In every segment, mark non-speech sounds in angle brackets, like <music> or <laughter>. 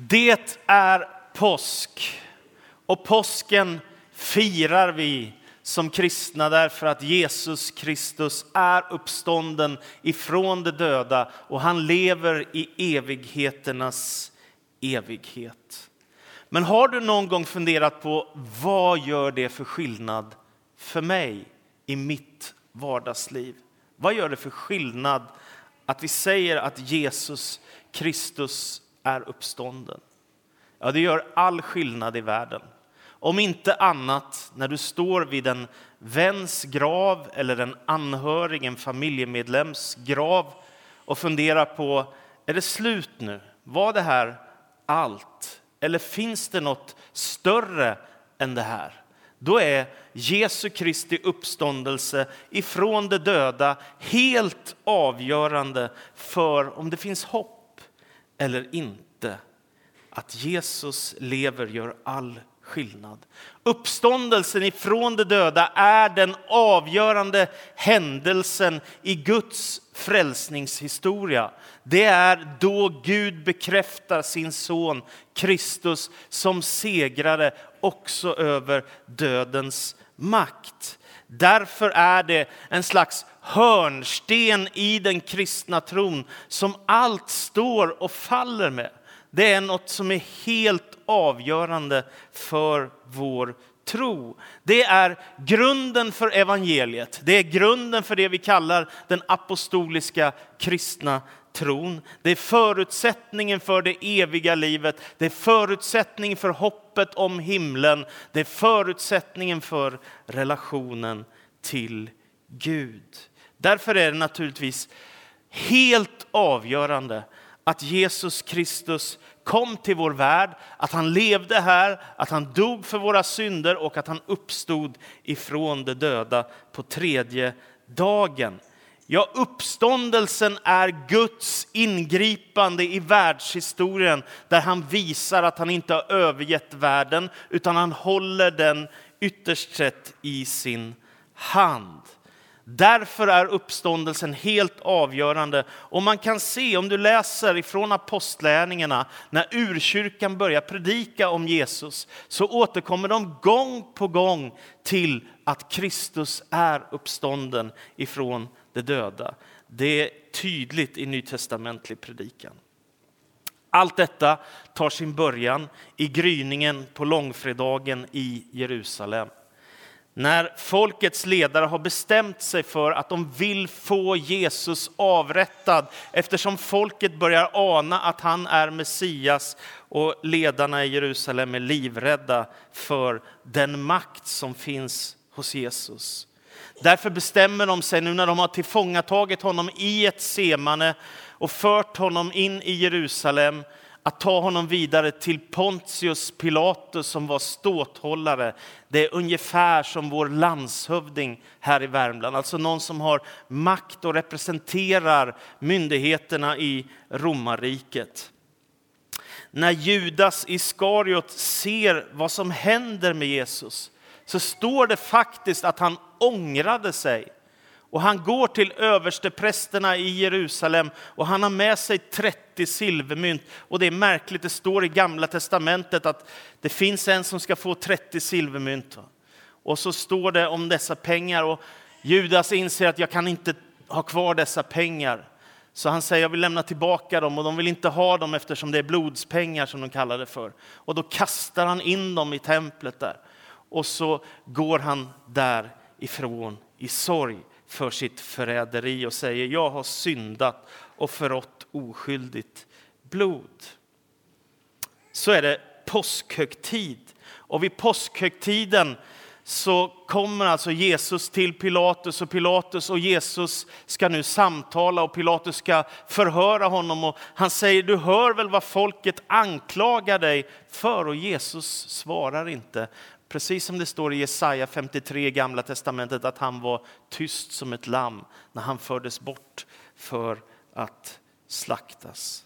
Det är påsk och påsken firar vi som kristna därför att Jesus Kristus är uppstånden ifrån de döda och han lever i evigheternas evighet. Men har du någon gång funderat på vad gör det för skillnad för mig i mitt vardagsliv? Vad gör det för skillnad att vi säger att Jesus Kristus är uppstånden? Ja, det gör all skillnad i världen. Om inte annat när du står vid en väns grav eller en anhörig, en familjemedlems grav och funderar på, är det slut nu? Var det här allt? Eller finns det något större än det här? Då är Jesu Kristi uppståndelse ifrån de döda helt avgörande för om det finns hopp eller inte. Att Jesus lever gör all skillnad. Uppståndelsen ifrån de döda är den avgörande händelsen i Guds frälsningshistoria. Det är då Gud bekräftar sin son Kristus som segrare också över dödens makt. Därför är det en slags hörnsten i den kristna tron som allt står och faller med. Det är något som är helt avgörande för vår tro. Det är grunden för evangeliet. Det är grunden för det vi kallar den apostoliska kristna tron. Det är förutsättningen för det eviga livet. Det är förutsättningen för hoppet om himlen. Det är förutsättningen för relationen till Gud. Därför är det naturligtvis helt avgörande att Jesus Kristus kom till vår värld, att han levde här, att han dog för våra synder och att han uppstod ifrån de döda på tredje dagen. Ja, uppståndelsen är Guds ingripande i världshistorien där han visar att han inte har övergett världen utan han håller den ytterst sett i sin hand. Därför är uppståndelsen helt avgörande. Och man kan se, om du läser ifrån apostlärningarna, när urkyrkan börjar predika om Jesus, så återkommer de gång på gång till att Kristus är uppstånden ifrån de döda. Det är tydligt i nytestamentlig predikan. Allt detta tar sin början i gryningen på långfredagen i Jerusalem när folkets ledare har bestämt sig för att de vill få Jesus avrättad eftersom folket börjar ana att han är Messias och ledarna i Jerusalem är livrädda för den makt som finns hos Jesus. Därför bestämmer de sig nu när de har tillfångatagit honom i ett semane och fört honom in i Jerusalem att ta honom vidare till Pontius Pilatus som var ståthållare. Det är ungefär som vår landshövding här i Värmland, alltså någon som har makt och representerar myndigheterna i romarriket. När Judas Iskariot ser vad som händer med Jesus så står det faktiskt att han ångrade sig. Och han går till översteprästerna i Jerusalem och han har med sig 30 silvermynt. Och det är märkligt, det står i Gamla Testamentet att det finns en som ska få 30 silvermynt. Och så står det om dessa pengar och Judas inser att jag kan inte ha kvar dessa pengar. Så han säger jag vill lämna tillbaka dem och de vill inte ha dem eftersom det är blodspengar som de kallar det för. Och då kastar han in dem i templet där. Och så går han därifrån i sorg för sitt förräderi och säger jag har syndat och förrått oskyldigt blod. Så är det påskhögtid. Och vid påskhögtiden så kommer alltså Jesus till Pilatus och Pilatus och Jesus ska nu samtala och Pilatus ska förhöra honom och han säger du hör väl vad folket anklagar dig för och Jesus svarar inte Precis som det står i Jesaja 53 Gamla testamentet att han var tyst som ett lamm när han fördes bort för att slaktas.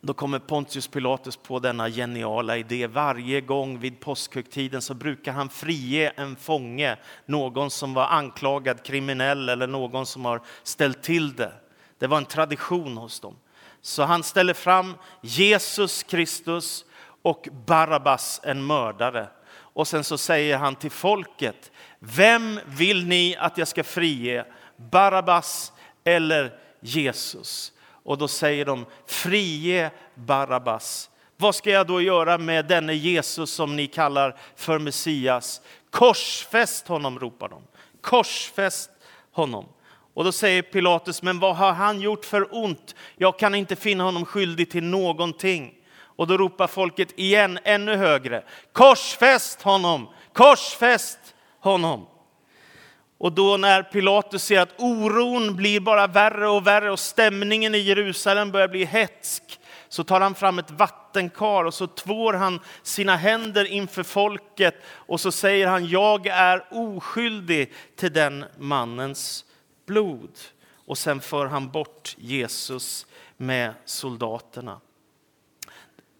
Då kommer Pontius Pilatus på denna geniala idé. Varje gång vid påskhögtiden så brukar han frige en fånge, någon som var anklagad kriminell eller någon som har ställt till det. Det var en tradition hos dem. Så han ställer fram Jesus Kristus och Barabbas, en mördare. Och sen så säger han till folket, vem vill ni att jag ska frige? Barabbas eller Jesus? Och då säger de, frige Barabbas. Vad ska jag då göra med denne Jesus som ni kallar för Messias? Korsfäst honom, ropar de. Korsfäst honom. Och då säger Pilatus, men vad har han gjort för ont? Jag kan inte finna honom skyldig till någonting. Och då ropar folket igen ännu högre. Korsfäst honom! Korsfäst honom! Och då när Pilatus ser att oron blir bara värre och värre och stämningen i Jerusalem börjar bli hetsk så tar han fram ett vattenkar och så tvår han sina händer inför folket och så säger han jag är oskyldig till den mannens blod. Och sen för han bort Jesus med soldaterna.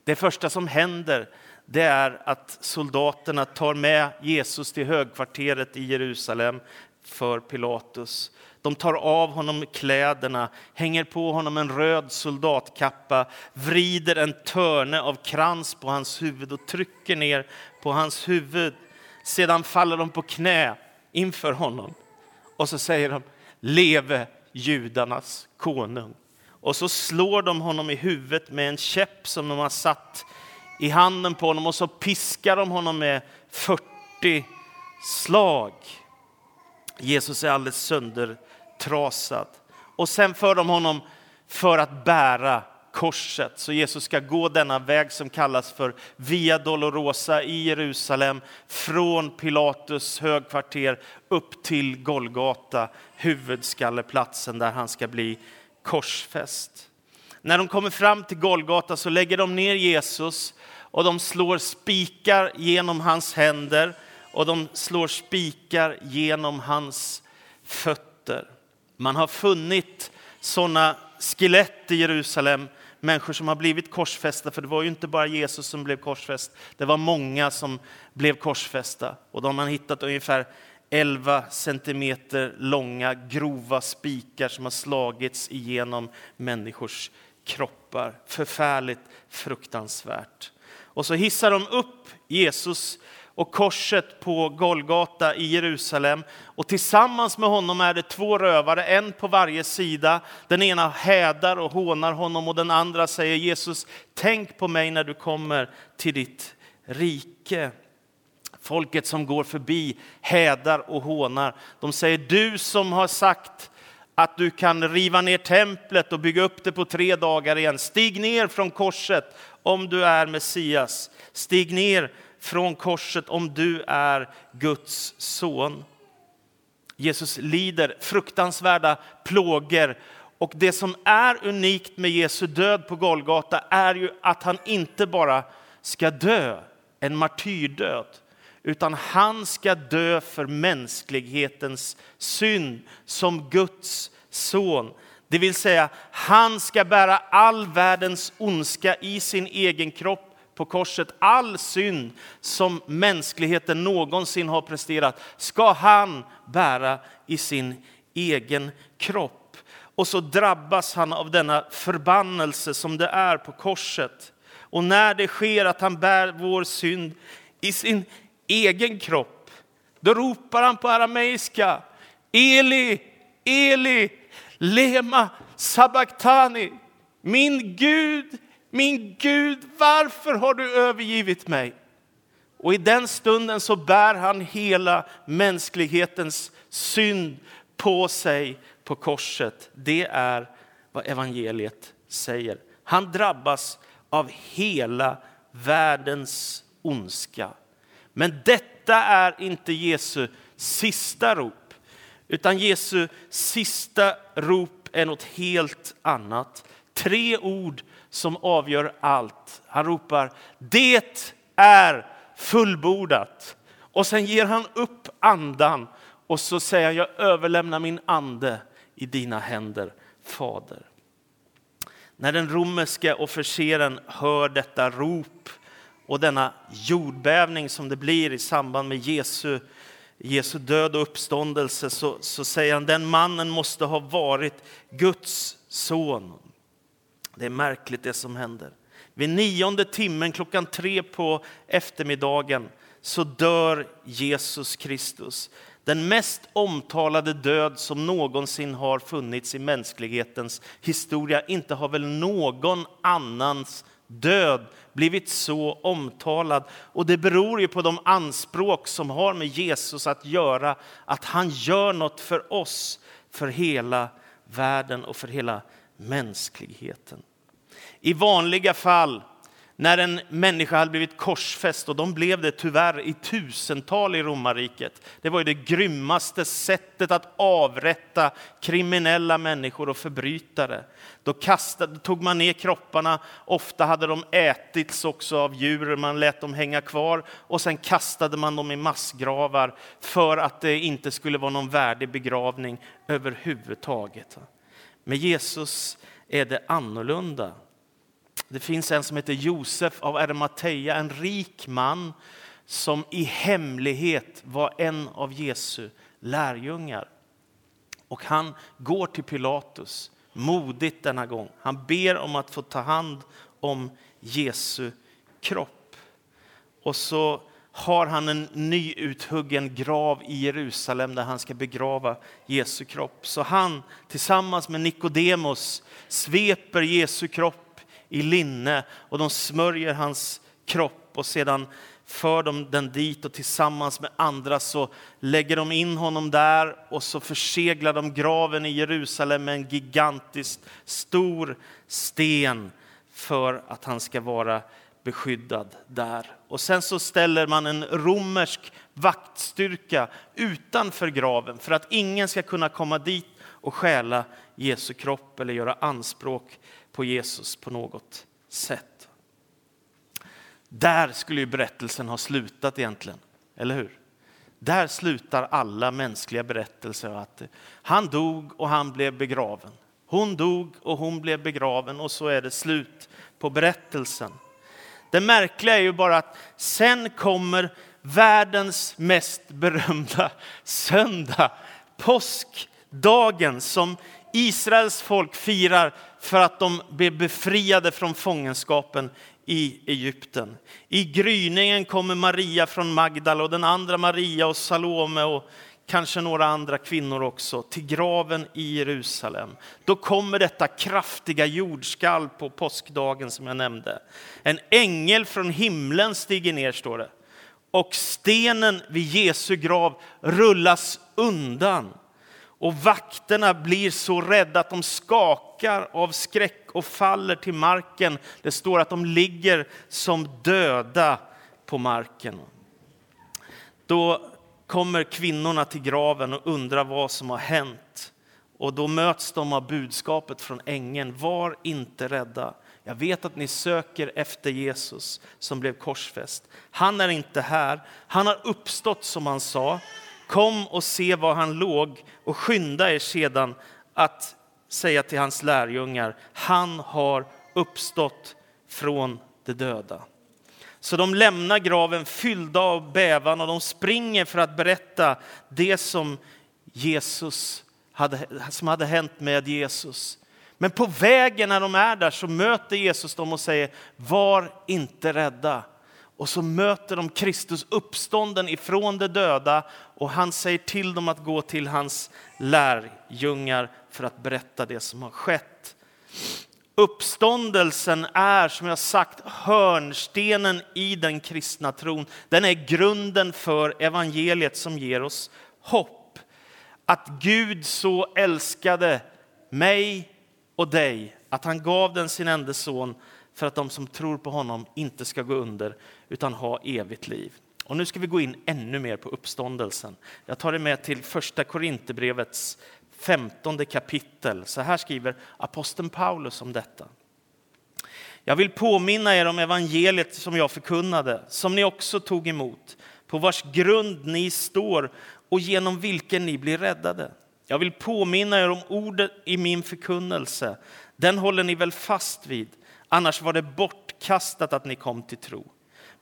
Det första som händer det är att soldaterna tar med Jesus till högkvarteret i Jerusalem för Pilatus. De tar av honom kläderna, hänger på honom en röd soldatkappa, vrider en törne av krans på hans huvud och trycker ner på hans huvud. Sedan faller de på knä inför honom och så säger de leve judarnas konung. Och så slår de honom i huvudet med en käpp som de har satt i handen på honom och så piskar de honom med 40 slag. Jesus är alldeles söndertrasad. Och sen för de honom för att bära korset. Så Jesus ska gå denna väg som kallas för Via Dolorosa i Jerusalem från Pilatus högkvarter upp till Golgata, huvudskalleplatsen där han ska bli korsfäst. När de kommer fram till Golgata så lägger de ner Jesus och de slår spikar genom hans händer och de slår spikar genom hans fötter. Man har funnit sådana skelett i Jerusalem, människor som har blivit korsfästa, för det var ju inte bara Jesus som blev korsfäst, det var många som blev korsfästa. Och de har hittat ungefär 11 centimeter långa grova spikar som har slagits igenom människors kroppar. Förfärligt fruktansvärt. Och så hissar de upp Jesus och korset på Golgata i Jerusalem. Och tillsammans med honom är det två rövare, en på varje sida. Den ena hädar och hånar honom och den andra säger Jesus, tänk på mig när du kommer till ditt rike. Folket som går förbi hädar och hånar. De säger, du som har sagt att du kan riva ner templet och bygga upp det på tre dagar igen. Stig ner från korset om du är Messias. Stig ner från korset om du är Guds son. Jesus lider fruktansvärda plågor och det som är unikt med Jesu död på Golgata är ju att han inte bara ska dö en martyrdöd, utan han ska dö för mänsklighetens synd som Guds son. Det vill säga, han ska bära all världens ondska i sin egen kropp på korset. All synd som mänskligheten någonsin har presterat ska han bära i sin egen kropp. Och så drabbas han av denna förbannelse som det är på korset. Och när det sker att han bär vår synd i sin egen kropp, då ropar han på arameiska Eli, Eli, lema sabachthani. Min Gud, min Gud, varför har du övergivit mig? Och i den stunden så bär han hela mänsklighetens synd på sig på korset. Det är vad evangeliet säger. Han drabbas av hela världens ondska. Men detta är inte Jesu sista rop, utan Jesu sista rop är något helt annat. Tre ord som avgör allt. Han ropar det är fullbordat. Och sen ger han upp andan och så säger han jag överlämnar min ande i dina händer, Fader. När den romerska officeren hör detta rop och denna jordbävning som det blir i samband med Jesu, Jesu död och uppståndelse så, så säger han den mannen måste ha varit Guds son. Det är märkligt det som händer. Vid nionde timmen klockan tre på eftermiddagen så dör Jesus Kristus. Den mest omtalade död som någonsin har funnits i mänsklighetens historia. Inte har väl någon annans död blivit så omtalad. Och det beror ju på de anspråk som har med Jesus att göra, att han gör något för oss, för hela världen och för hela mänskligheten. I vanliga fall när en människa hade blivit korsfäst, och de blev det tyvärr i tusental i romarriket. Det var ju det grymmaste sättet att avrätta kriminella människor och förbrytare. Då kastade, tog man ner kropparna, ofta hade de ätits också av djur, man lät dem hänga kvar och sen kastade man dem i massgravar för att det inte skulle vara någon värdig begravning överhuvudtaget. Med Jesus är det annorlunda. Det finns en som heter Josef av Arimatea, en rik man som i hemlighet var en av Jesu lärjungar. Och han går till Pilatus, modigt denna gång. Han ber om att få ta hand om Jesu kropp. Och så har han en nyuthuggen grav i Jerusalem där han ska begrava Jesu kropp. Så han tillsammans med Nikodemos sveper Jesu kropp i linne och de smörjer hans kropp och sedan för de den dit och tillsammans med andra så lägger de in honom där och så förseglar de graven i Jerusalem med en gigantiskt stor sten för att han ska vara beskyddad där. Och sen så ställer man en romersk vaktstyrka utanför graven för att ingen ska kunna komma dit och stjäla Jesu kropp eller göra anspråk på Jesus på något sätt. Där skulle ju berättelsen ha slutat egentligen, eller hur? Där slutar alla mänskliga berättelser. Att han dog och han blev begraven. Hon dog och hon blev begraven och så är det slut på berättelsen. Det märkliga är ju bara att sen kommer världens mest berömda söndag, påskdagen som Israels folk firar för att de blev befriade från fångenskapen i Egypten. I gryningen kommer Maria från Magdala och den andra Maria och Salome och kanske några andra kvinnor också till graven i Jerusalem. Då kommer detta kraftiga jordskalv på påskdagen som jag nämnde. En ängel från himlen stiger ner, står det. Och stenen vid Jesu grav rullas undan. Och vakterna blir så rädda att de skakar av skräck och faller till marken. Det står att de ligger som döda på marken. Då kommer kvinnorna till graven och undrar vad som har hänt. Och då möts de av budskapet från ängeln. Var inte rädda. Jag vet att ni söker efter Jesus som blev korsfäst. Han är inte här. Han har uppstått som han sa. Kom och se var han låg och skynda er sedan att säga till hans lärjungar, han har uppstått från de döda. Så de lämnar graven fyllda av bävan och de springer för att berätta det som Jesus hade, som hade hänt med Jesus. Men på vägen när de är där så möter Jesus dem och säger, var inte rädda. Och så möter de Kristus uppstånden ifrån de döda och han säger till dem att gå till hans lärjungar för att berätta det som har skett. Uppståndelsen är som jag sagt hörnstenen i den kristna tron. Den är grunden för evangeliet som ger oss hopp. Att Gud så älskade mig och dig att han gav den sin enda son för att de som tror på honom inte ska gå under utan ha evigt liv. Och nu ska vi gå in ännu mer på uppståndelsen. Jag tar er med till första Korinthierbrevets femtonde kapitel. Så här skriver aposteln Paulus om detta. Jag vill påminna er om evangeliet som jag förkunnade, som ni också tog emot, på vars grund ni står och genom vilken ni blir räddade. Jag vill påminna er om ordet i min förkunnelse. Den håller ni väl fast vid, annars var det bortkastat att ni kom till tro.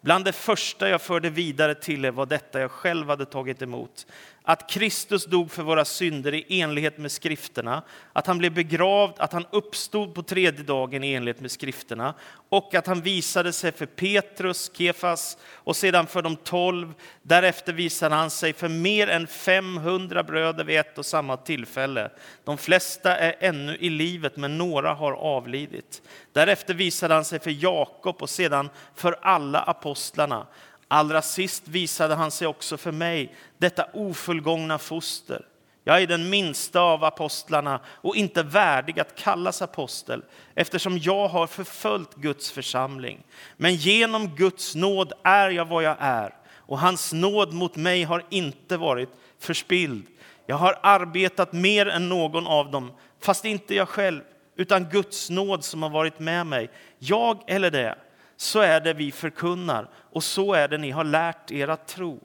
Bland det första jag förde vidare till er var detta jag själv hade tagit emot, att Kristus dog för våra synder i enlighet med skrifterna, att han blev begravd, att han uppstod på tredje dagen i enlighet med skrifterna och att han visade sig för Petrus, Kefas och sedan för de tolv. Därefter visade han sig för mer än 500 bröder vid ett och samma tillfälle. De flesta är ännu i livet, men några har avlidit. Därefter visade han sig för Jakob och sedan för alla apostlarna. Allra sist visade han sig också för mig, detta ofullgångna foster. Jag är den minsta av apostlarna och inte värdig att kallas apostel eftersom jag har förföljt Guds församling. Men genom Guds nåd är jag vad jag är och hans nåd mot mig har inte varit förspild. Jag har arbetat mer än någon av dem, fast inte jag själv, utan Guds nåd som har varit med mig. Jag eller det så är det vi förkunnar och så är det ni har lärt er att tro.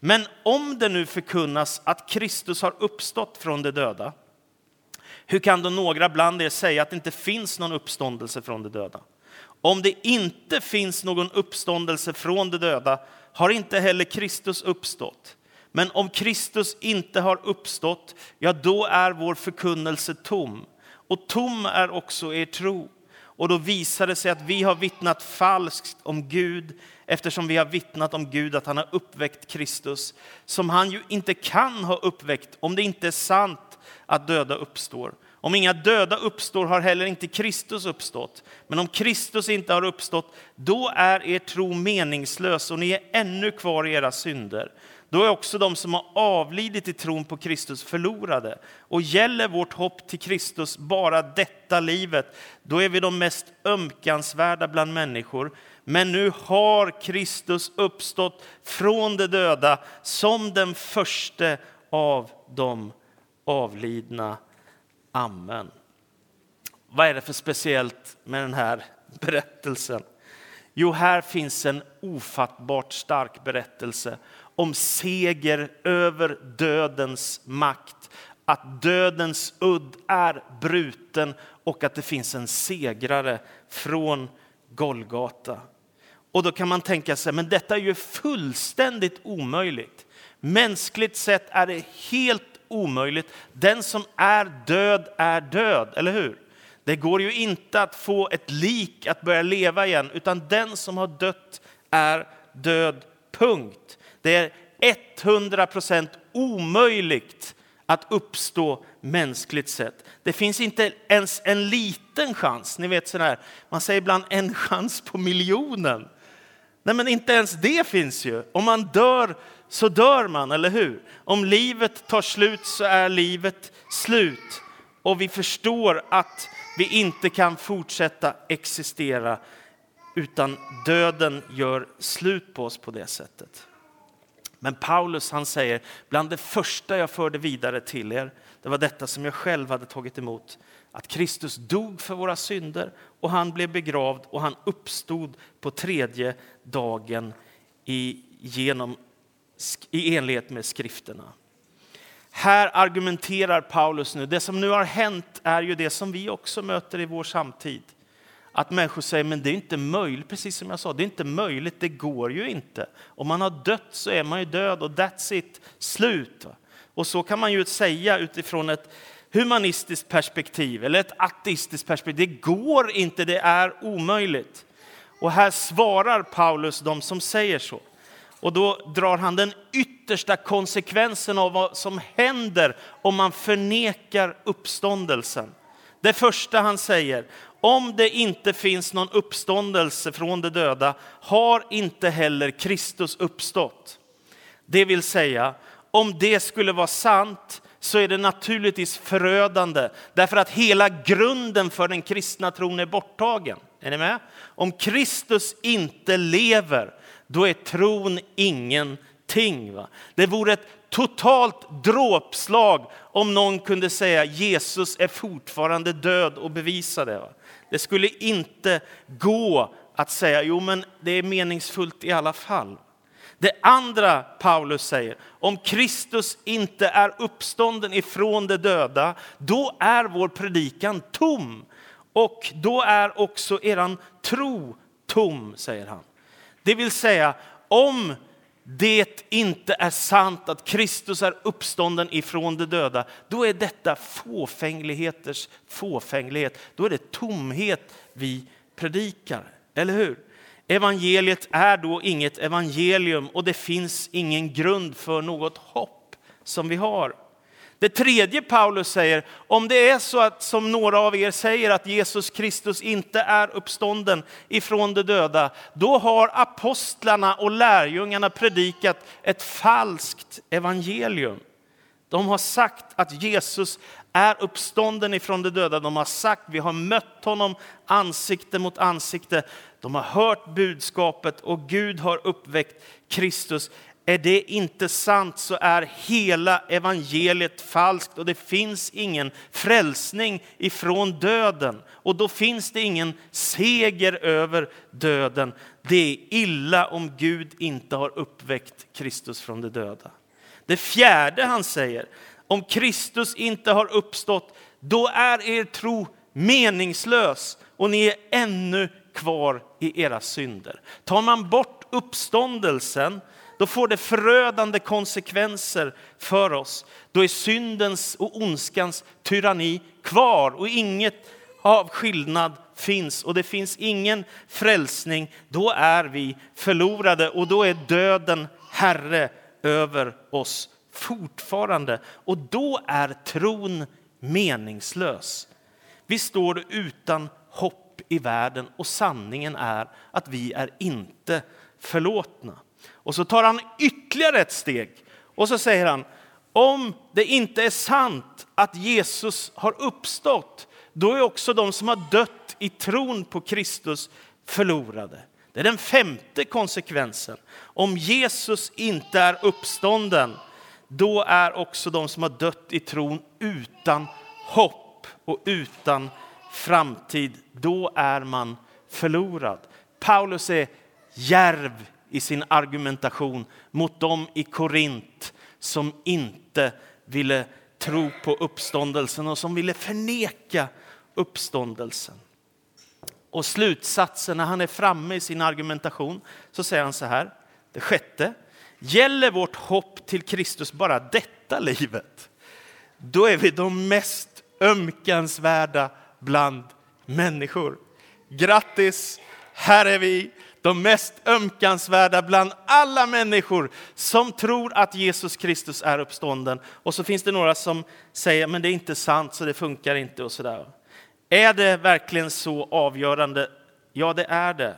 Men om det nu förkunnas att Kristus har uppstått från de döda, hur kan då några bland er säga att det inte finns någon uppståndelse från de döda? Om det inte finns någon uppståndelse från de döda har inte heller Kristus uppstått. Men om Kristus inte har uppstått, ja, då är vår förkunnelse tom. Och tom är också er tro. Och då visar det sig att vi har vittnat falskt om Gud eftersom vi har vittnat om Gud att han har uppväckt Kristus som han ju inte kan ha uppväckt om det inte är sant att döda uppstår. Om inga döda uppstår har heller inte Kristus uppstått. Men om Kristus inte har uppstått, då är er tro meningslös och ni är ännu kvar i era synder då är också de som har avlidit i tron på Kristus förlorade. Och gäller vårt hopp till Kristus bara detta livet, då är vi de mest ömkansvärda bland människor. Men nu har Kristus uppstått från de döda som den första av de avlidna. Amen. Vad är det för speciellt med den här berättelsen? Jo, här finns en ofattbart stark berättelse om seger över dödens makt. Att dödens udd är bruten och att det finns en segrare från Golgata. Och då kan man tänka sig, men detta är ju fullständigt omöjligt. Mänskligt sett är det helt omöjligt. Den som är död är död, eller hur? Det går ju inte att få ett lik att börja leva igen, utan den som har dött är död, punkt. Det är 100 procent omöjligt att uppstå mänskligt sett. Det finns inte ens en liten chans. Ni vet sådär, man säger ibland en chans på miljonen. Nej, men inte ens det finns ju. Om man dör så dör man, eller hur? Om livet tar slut så är livet slut. Och vi förstår att vi inte kan fortsätta existera utan döden gör slut på oss på det sättet. Men Paulus han säger, bland det första jag förde vidare till er, det var detta som jag själv hade tagit emot. Att Kristus dog för våra synder och han blev begravd och han uppstod på tredje dagen i, genom, i enlighet med skrifterna. Här argumenterar Paulus nu, det som nu har hänt är ju det som vi också möter i vår samtid att människor säger men det är inte möjligt, precis som jag sa, det är inte möjligt, det går ju inte. Om man har dött så är man ju död och that's it, slut. Och så kan man ju säga utifrån ett humanistiskt perspektiv eller ett ateistiskt perspektiv. Det går inte, det är omöjligt. Och här svarar Paulus de som säger så. Och då drar han den yttersta konsekvensen av vad som händer om man förnekar uppståndelsen. Det första han säger, om det inte finns någon uppståndelse från de döda har inte heller Kristus uppstått. Det vill säga, om det skulle vara sant så är det naturligtvis förödande därför att hela grunden för den kristna tron är borttagen. Är ni med? Om Kristus inte lever, då är tron ingenting. Va? Det vore ett totalt dråpslag om någon kunde säga Jesus är fortfarande död och bevisa det. Va? Det skulle inte gå att säga jo men det är meningsfullt i alla fall. Det andra Paulus säger, om Kristus inte är uppstånden ifrån de döda, då är vår predikan tom. Och då är också eran tro tom, säger han. Det vill säga, om det inte är sant att Kristus är uppstånden ifrån de döda, då är detta fåfängligheters fåfänglighet. Då är det tomhet vi predikar, eller hur? Evangeliet är då inget evangelium och det finns ingen grund för något hopp som vi har. Det tredje Paulus säger, om det är så att som några av er säger att Jesus Kristus inte är uppstånden ifrån de döda, då har apostlarna och lärjungarna predikat ett falskt evangelium. De har sagt att Jesus är uppstånden ifrån de döda. De har sagt, vi har mött honom ansikte mot ansikte. De har hört budskapet och Gud har uppväckt Kristus. Är det inte sant så är hela evangeliet falskt och det finns ingen frälsning ifrån döden. Och då finns det ingen seger över döden. Det är illa om Gud inte har uppväckt Kristus från de döda. Det fjärde han säger, om Kristus inte har uppstått, då är er tro meningslös och ni är ännu kvar i era synder. Tar man bort uppståndelsen då får det förödande konsekvenser för oss. Då är syndens och ondskans tyranni kvar och inget av skillnad finns och det finns ingen frälsning. Då är vi förlorade och då är döden herre över oss fortfarande. Och då är tron meningslös. Vi står utan hopp i världen och sanningen är att vi är inte förlåtna. Och så tar han ytterligare ett steg och så säger han om det inte är sant att Jesus har uppstått, då är också de som har dött i tron på Kristus förlorade. Det är den femte konsekvensen. Om Jesus inte är uppstånden, då är också de som har dött i tron utan hopp och utan framtid. Då är man förlorad. Paulus är järv i sin argumentation mot dem i Korint som inte ville tro på uppståndelsen och som ville förneka uppståndelsen. Och slutsatsen när han är framme i sin argumentation så säger han så här. Det sjätte. Gäller vårt hopp till Kristus bara detta livet, då är vi de mest ömkansvärda bland människor. Grattis, här är vi de mest ömkansvärda bland alla människor som tror att Jesus Kristus är uppstånden. Och så finns det några som säger men det är inte sant så det funkar inte och sådär. Är det verkligen så avgörande? Ja, det är det.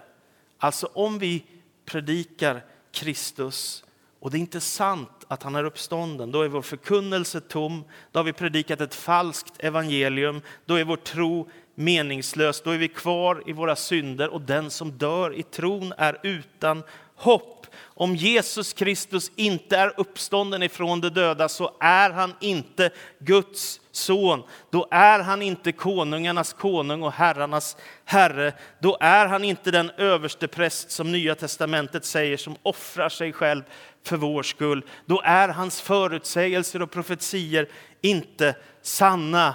Alltså om vi predikar Kristus och det är inte sant att han är uppstånden, då är vår förkunnelse tom, då har vi predikat ett falskt evangelium, då är vår tro meningslös, då är vi kvar i våra synder och den som dör i tron är utan hopp. Om Jesus Kristus inte är uppstånden ifrån de döda så är han inte Guds son. Då är han inte konungarnas konung och herrarnas herre. Då är han inte den överste präst som Nya testamentet säger som offrar sig själv för vår skull. Då är hans förutsägelser och profetier inte sanna.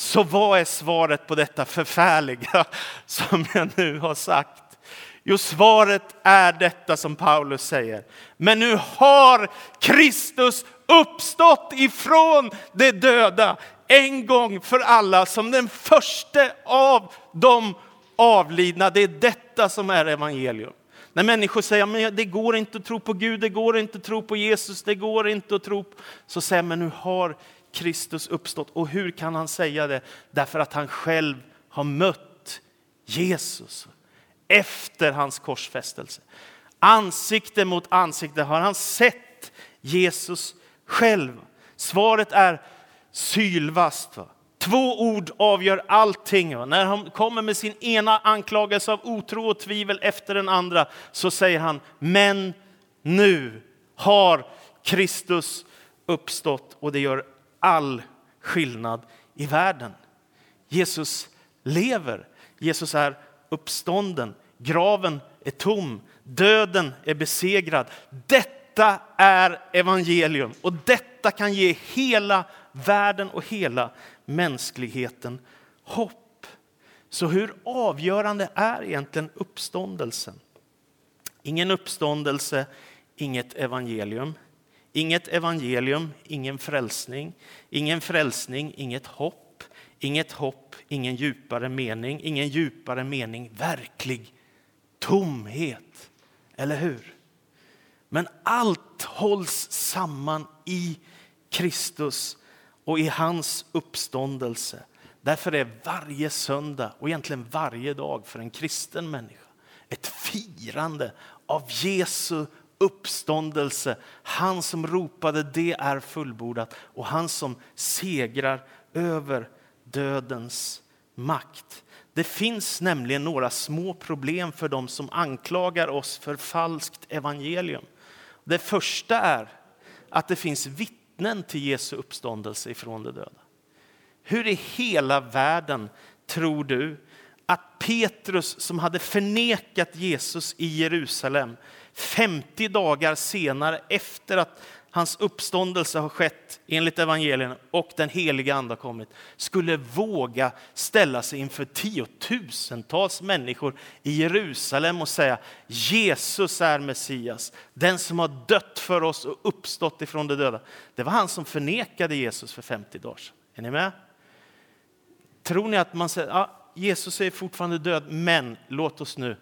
Så vad är svaret på detta förfärliga <laughs> som jag nu har sagt? Jo, svaret är detta som Paulus säger. Men nu har Kristus uppstått ifrån de döda en gång för alla som den första av de avlidna. Det är detta som är evangelium. När människor säger att det går inte att tro på Gud, det går inte att tro på Jesus, det går inte att tro på... Så säger man nu har Kristus uppstått. Och hur kan han säga det? Därför att han själv har mött Jesus efter hans korsfästelse. Ansikte mot ansikte har han sett Jesus själv. Svaret är sylvast. Va? Två ord avgör allting. Va? När han kommer med sin ena anklagelse av otro och tvivel efter den andra så säger han, men nu har Kristus uppstått och det gör all skillnad i världen. Jesus lever. Jesus är uppstånden. Graven är tom. Döden är besegrad. Detta är evangelium och detta kan ge hela världen och hela mänskligheten hopp. Så hur avgörande är egentligen uppståndelsen? Ingen uppståndelse, inget evangelium. Inget evangelium, ingen frälsning. Ingen frälsning, inget hopp. Inget hopp, ingen djupare mening. Ingen djupare mening, verklig tomhet. Eller hur? Men allt hålls samman i Kristus och i hans uppståndelse. Därför är varje söndag och egentligen varje dag för en kristen människa ett firande av Jesu uppståndelse. Han som ropade det är fullbordat och han som segrar över dödens makt. Det finns nämligen några små problem för dem som anklagar oss för falskt evangelium. Det första är att det finns vittnen till Jesu uppståndelse ifrån de döda. Hur i hela världen tror du att Petrus som hade förnekat Jesus i Jerusalem 50 dagar senare efter att hans uppståndelse har skett enligt evangelierna och den heliga ande har kommit, skulle våga ställa sig inför tiotusentals människor i Jerusalem och säga Jesus är Messias, den som har dött för oss och uppstått ifrån de döda. Det var han som förnekade Jesus för 50 dagar sedan. Är ni med? Tror ni att man säger ja, Jesus är fortfarande död, men låt oss nu.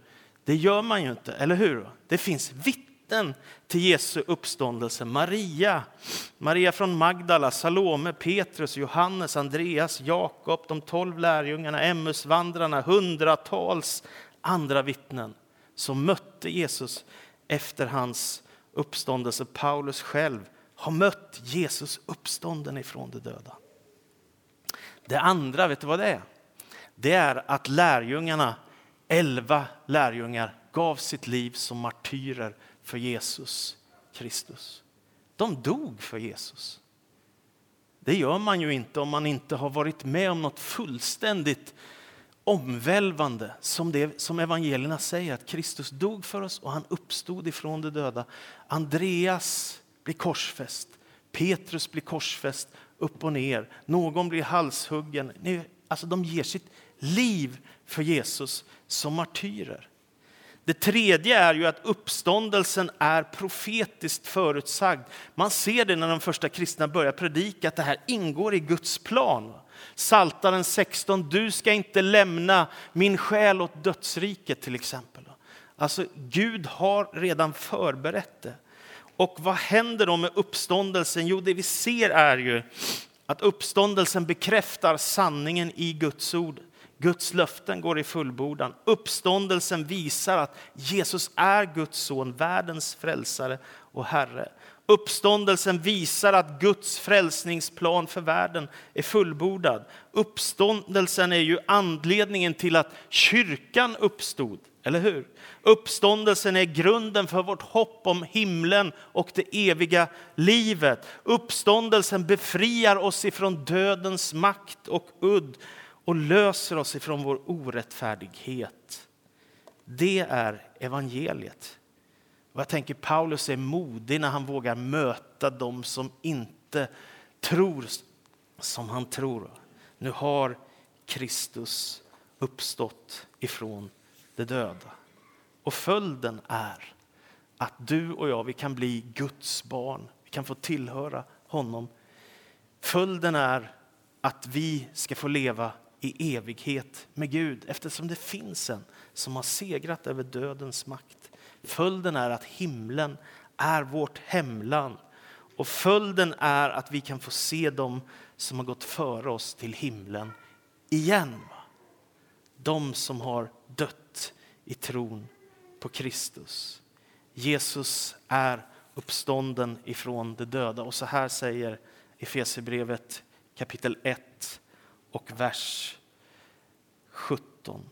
Det gör man ju inte, eller hur? Det finns vittnen till Jesu uppståndelse. Maria, Maria från Magdala, Salome, Petrus, Johannes, Andreas, Jakob, de tolv lärjungarna, Emmausvandrarna, hundratals andra vittnen som mötte Jesus efter hans uppståndelse. Paulus själv har mött Jesus uppstånden ifrån de döda. Det andra, vet du vad det är? Det är att lärjungarna, elva lärjungar, gav sitt liv som martyrer för Jesus Kristus. De dog för Jesus. Det gör man ju inte om man inte har varit med om något fullständigt omvälvande som, det, som evangelierna säger, att Kristus dog för oss och han uppstod ifrån de döda. Andreas blir korsfäst, Petrus blir korsfäst upp och ner, någon blir halshuggen. Alltså de ger sitt liv för Jesus som martyrer. Det tredje är ju att uppståndelsen är profetiskt förutsagd. Man ser det när de första kristna börjar predika att det här ingår i Guds plan. Saltaren 16, du ska inte lämna min själ åt dödsriket till exempel. Alltså Gud har redan förberett det. Och vad händer då med uppståndelsen? Jo, det vi ser är ju att uppståndelsen bekräftar sanningen i Guds ord. Guds löften går i fullbordan. Uppståndelsen visar att Jesus är Guds son, världens frälsare och Herre. Uppståndelsen visar att Guds frälsningsplan för världen är fullbordad. Uppståndelsen är ju anledningen till att kyrkan uppstod, eller hur? Uppståndelsen är grunden för vårt hopp om himlen och det eviga livet. Uppståndelsen befriar oss ifrån dödens makt och udd och löser oss ifrån vår orättfärdighet. Det är evangeliet. Och jag tänker Paulus är modig när han vågar möta dem som inte tror som han tror. Nu har Kristus uppstått ifrån de döda. Och följden är att du och jag vi kan bli Guds barn. Vi kan få tillhöra honom. Följden är att vi ska få leva i evighet med Gud eftersom det finns en som har segrat över dödens makt. Följden är att himlen är vårt hemland och följden är att vi kan få se dem som har gått före oss till himlen igen. De som har dött i tron på Kristus. Jesus är uppstånden ifrån de döda. Och så här säger Efesierbrevet kapitel 1 och vers 17.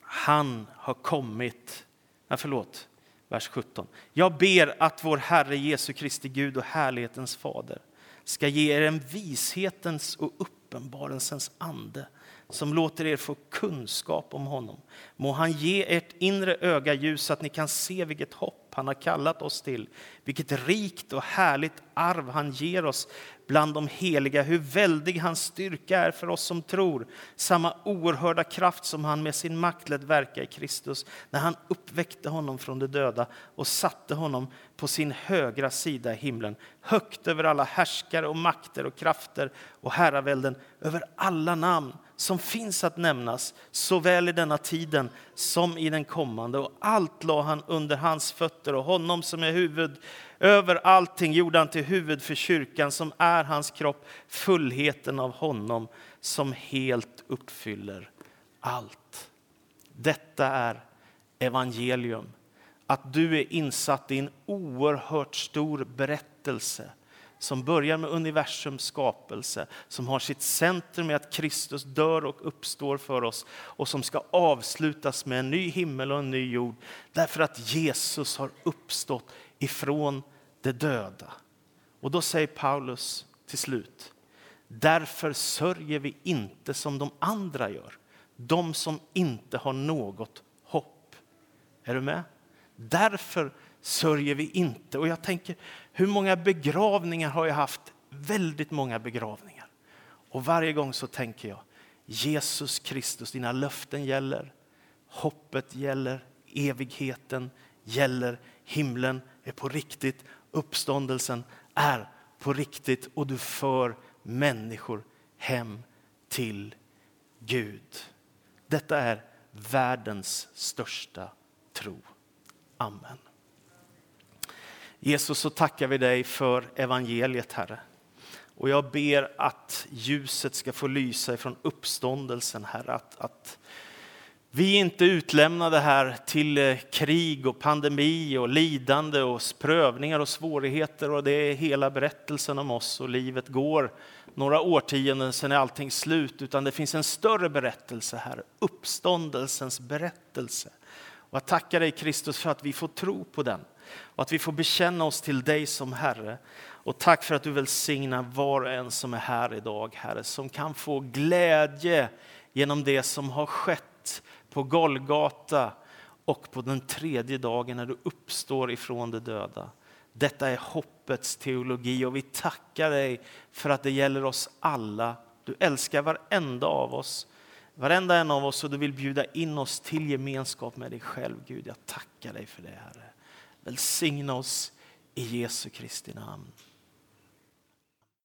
Han har kommit, nej förlåt, vers 17. Jag ber att vår Herre Jesu Kristi Gud och härlighetens fader ska ge er en vishetens och uppenbarelsens ande som låter er få kunskap om honom. Må han ge ert inre öga ljus så att ni kan se vilket hopp han har kallat oss till. Vilket rikt och härligt arv han ger oss bland de heliga. Hur väldig hans styrka är för oss som tror. Samma oerhörda kraft som han med sin makt lät verka i Kristus när han uppväckte honom från de döda och satte honom på sin högra sida i himlen, högt över alla härskare och makter och krafter och herravälden, över alla namn som finns att nämnas, såväl i denna tiden som i den kommande. Och allt la han under hans fötter och honom som är huvud över allting gjorde han till huvud för kyrkan som är hans kropp, fullheten av honom som helt uppfyller allt. Detta är evangelium. Att du är insatt i en oerhört stor berättelse som börjar med universums skapelse, som har sitt centrum i att Kristus dör och uppstår för oss och som ska avslutas med en ny himmel och en ny jord därför att Jesus har uppstått ifrån de döda. Och då säger Paulus till slut, därför sörjer vi inte som de andra gör, de som inte har något hopp. Är du med? Därför sörjer vi inte. Och jag tänker, hur många begravningar har jag haft? Väldigt många begravningar. Och varje gång så tänker jag, Jesus Kristus, dina löften gäller. Hoppet gäller, evigheten gäller, himlen är på riktigt, uppståndelsen är på riktigt och du för människor hem till Gud. Detta är världens största tro. Amen. Jesus, så tackar vi dig för evangeliet, Herre. Och jag ber att ljuset ska få lysa ifrån uppståndelsen, Herre. Att, att vi inte utlämnade här till eh, krig och pandemi och lidande och prövningar och svårigheter och det är hela berättelsen om oss och livet går några årtionden, sen är allting slut, utan det finns en större berättelse här, uppståndelsens berättelse. Och jag tackar dig Kristus för att vi får tro på den och att vi får bekänna oss till dig som Herre. Och tack för att du välsignar var och en som är här idag, Herre, som kan få glädje genom det som har skett på Golgata och på den tredje dagen när du uppstår ifrån de döda. Detta är hoppets teologi och vi tackar dig för att det gäller oss alla. Du älskar varenda av oss, varenda en av oss och du vill bjuda in oss till gemenskap med dig själv. Gud, jag tackar dig för det Herre. Välsigna oss i Jesu Kristi namn.